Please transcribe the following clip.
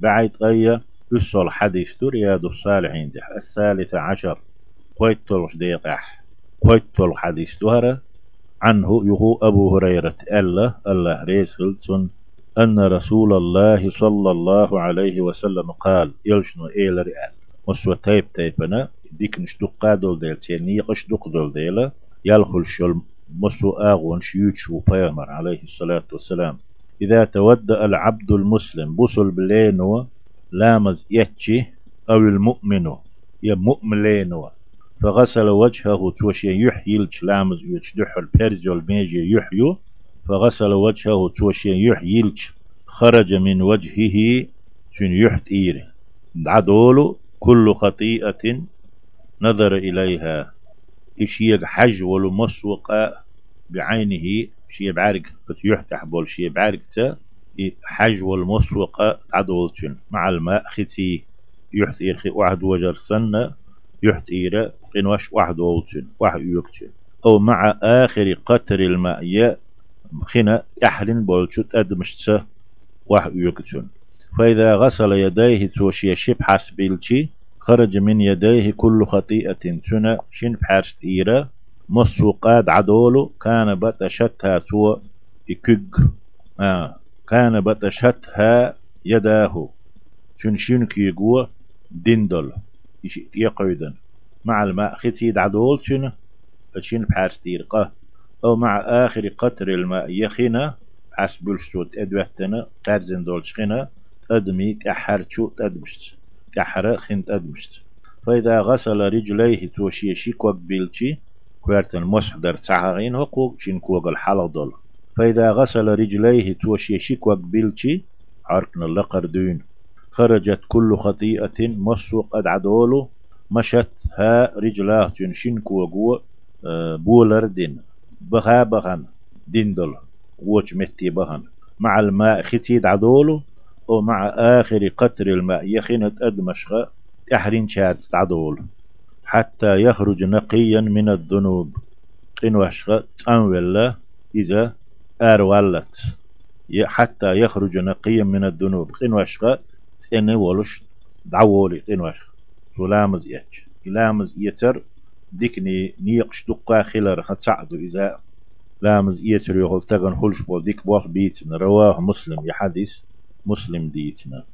بعيد غيا أسول حديث رياض الصالحين دح الثالث عشر. قويتولش ديقح قويتول حديث دهرة عنه يهو أبو هريرة ألا. الله ريسلتون أن رسول الله صلى الله عليه وسلم قال يلشنو إيل رئال وسوى تيب تيبنا ديك نشدق قادل ديل تيني قشدق دول ديلا. يلخل شل مسو آغون شيوتش وبيامر عليه الصلاة والسلام. إذا تودأ العبد المسلم بوصل بلينو لامز يتشي أو المؤمن يا مؤمن فغسل وجهه توشي يحيي لامز يتشدح البرزول ميجي يحيو. فغسل وجهه توشي يحيي خرج من وجهه سن يحت إيره. عدول كل خطيئة نظر إليها. إشيق حج ولمسوق بعينه شي بعرق فتيحتح بول شي بعرق تا حج والمسوق عدولتن مع الماء ختي يحت إيرخي واحد وجر سنة يحت إيرا قنوش واحد ولتن واحد يكتن. أو مع آخر قطر الماء خنا أحلن بولشت أدمشت واحد يكتن. فإذا غسل يديه توشي شب حسبيلتي خرج من يديه كل خطيئة تنا شن بحرست إيرا مسوقات عدولو كان بتشتها تو إكج آه كان بتشتها يداه. شن شن كيقوى دندل. يقعدن. مع الماء ختيد عدول شن؟ شن بحرست إيرقه أو مع آخر قطر الماء يخنا حسب بلشتوت أدوتنا قرزن دول شخنا أدمي كحرشو تدمشت كحرة خنت أدمشت فإذا غسل رجليه توشي شيكوك بيلشي كوارتن مسحدر تعاغين هقو شنكوك الحلق فإذا غسل رجليه توشي شيكوك بيلشي عرقنا اللقر خرجت كل خطيئة مسو قد عدولو مشت ها رجلاه شنكو جو آه، بولر دين. بخا بخن دول وش متي بخن مع الماء ختيد عدولو ومع آخر قطر الماء يخنت أدمشغ أحرين شارت عدول حتى يخرج نقيا من الذنوب. قن وشغ تنولا إذا أرولت حتى يخرج نقيا من الذنوب. قن وشغ تأني ولش دعولي. قن وشغ سلامز يتش. إلامز يتر ديكني نيقش دقا خلر خد إذا لامز يتر يغل تغن خلش بول ديك بوخ بيت رواه مسلم يحدث مسلم ديتنا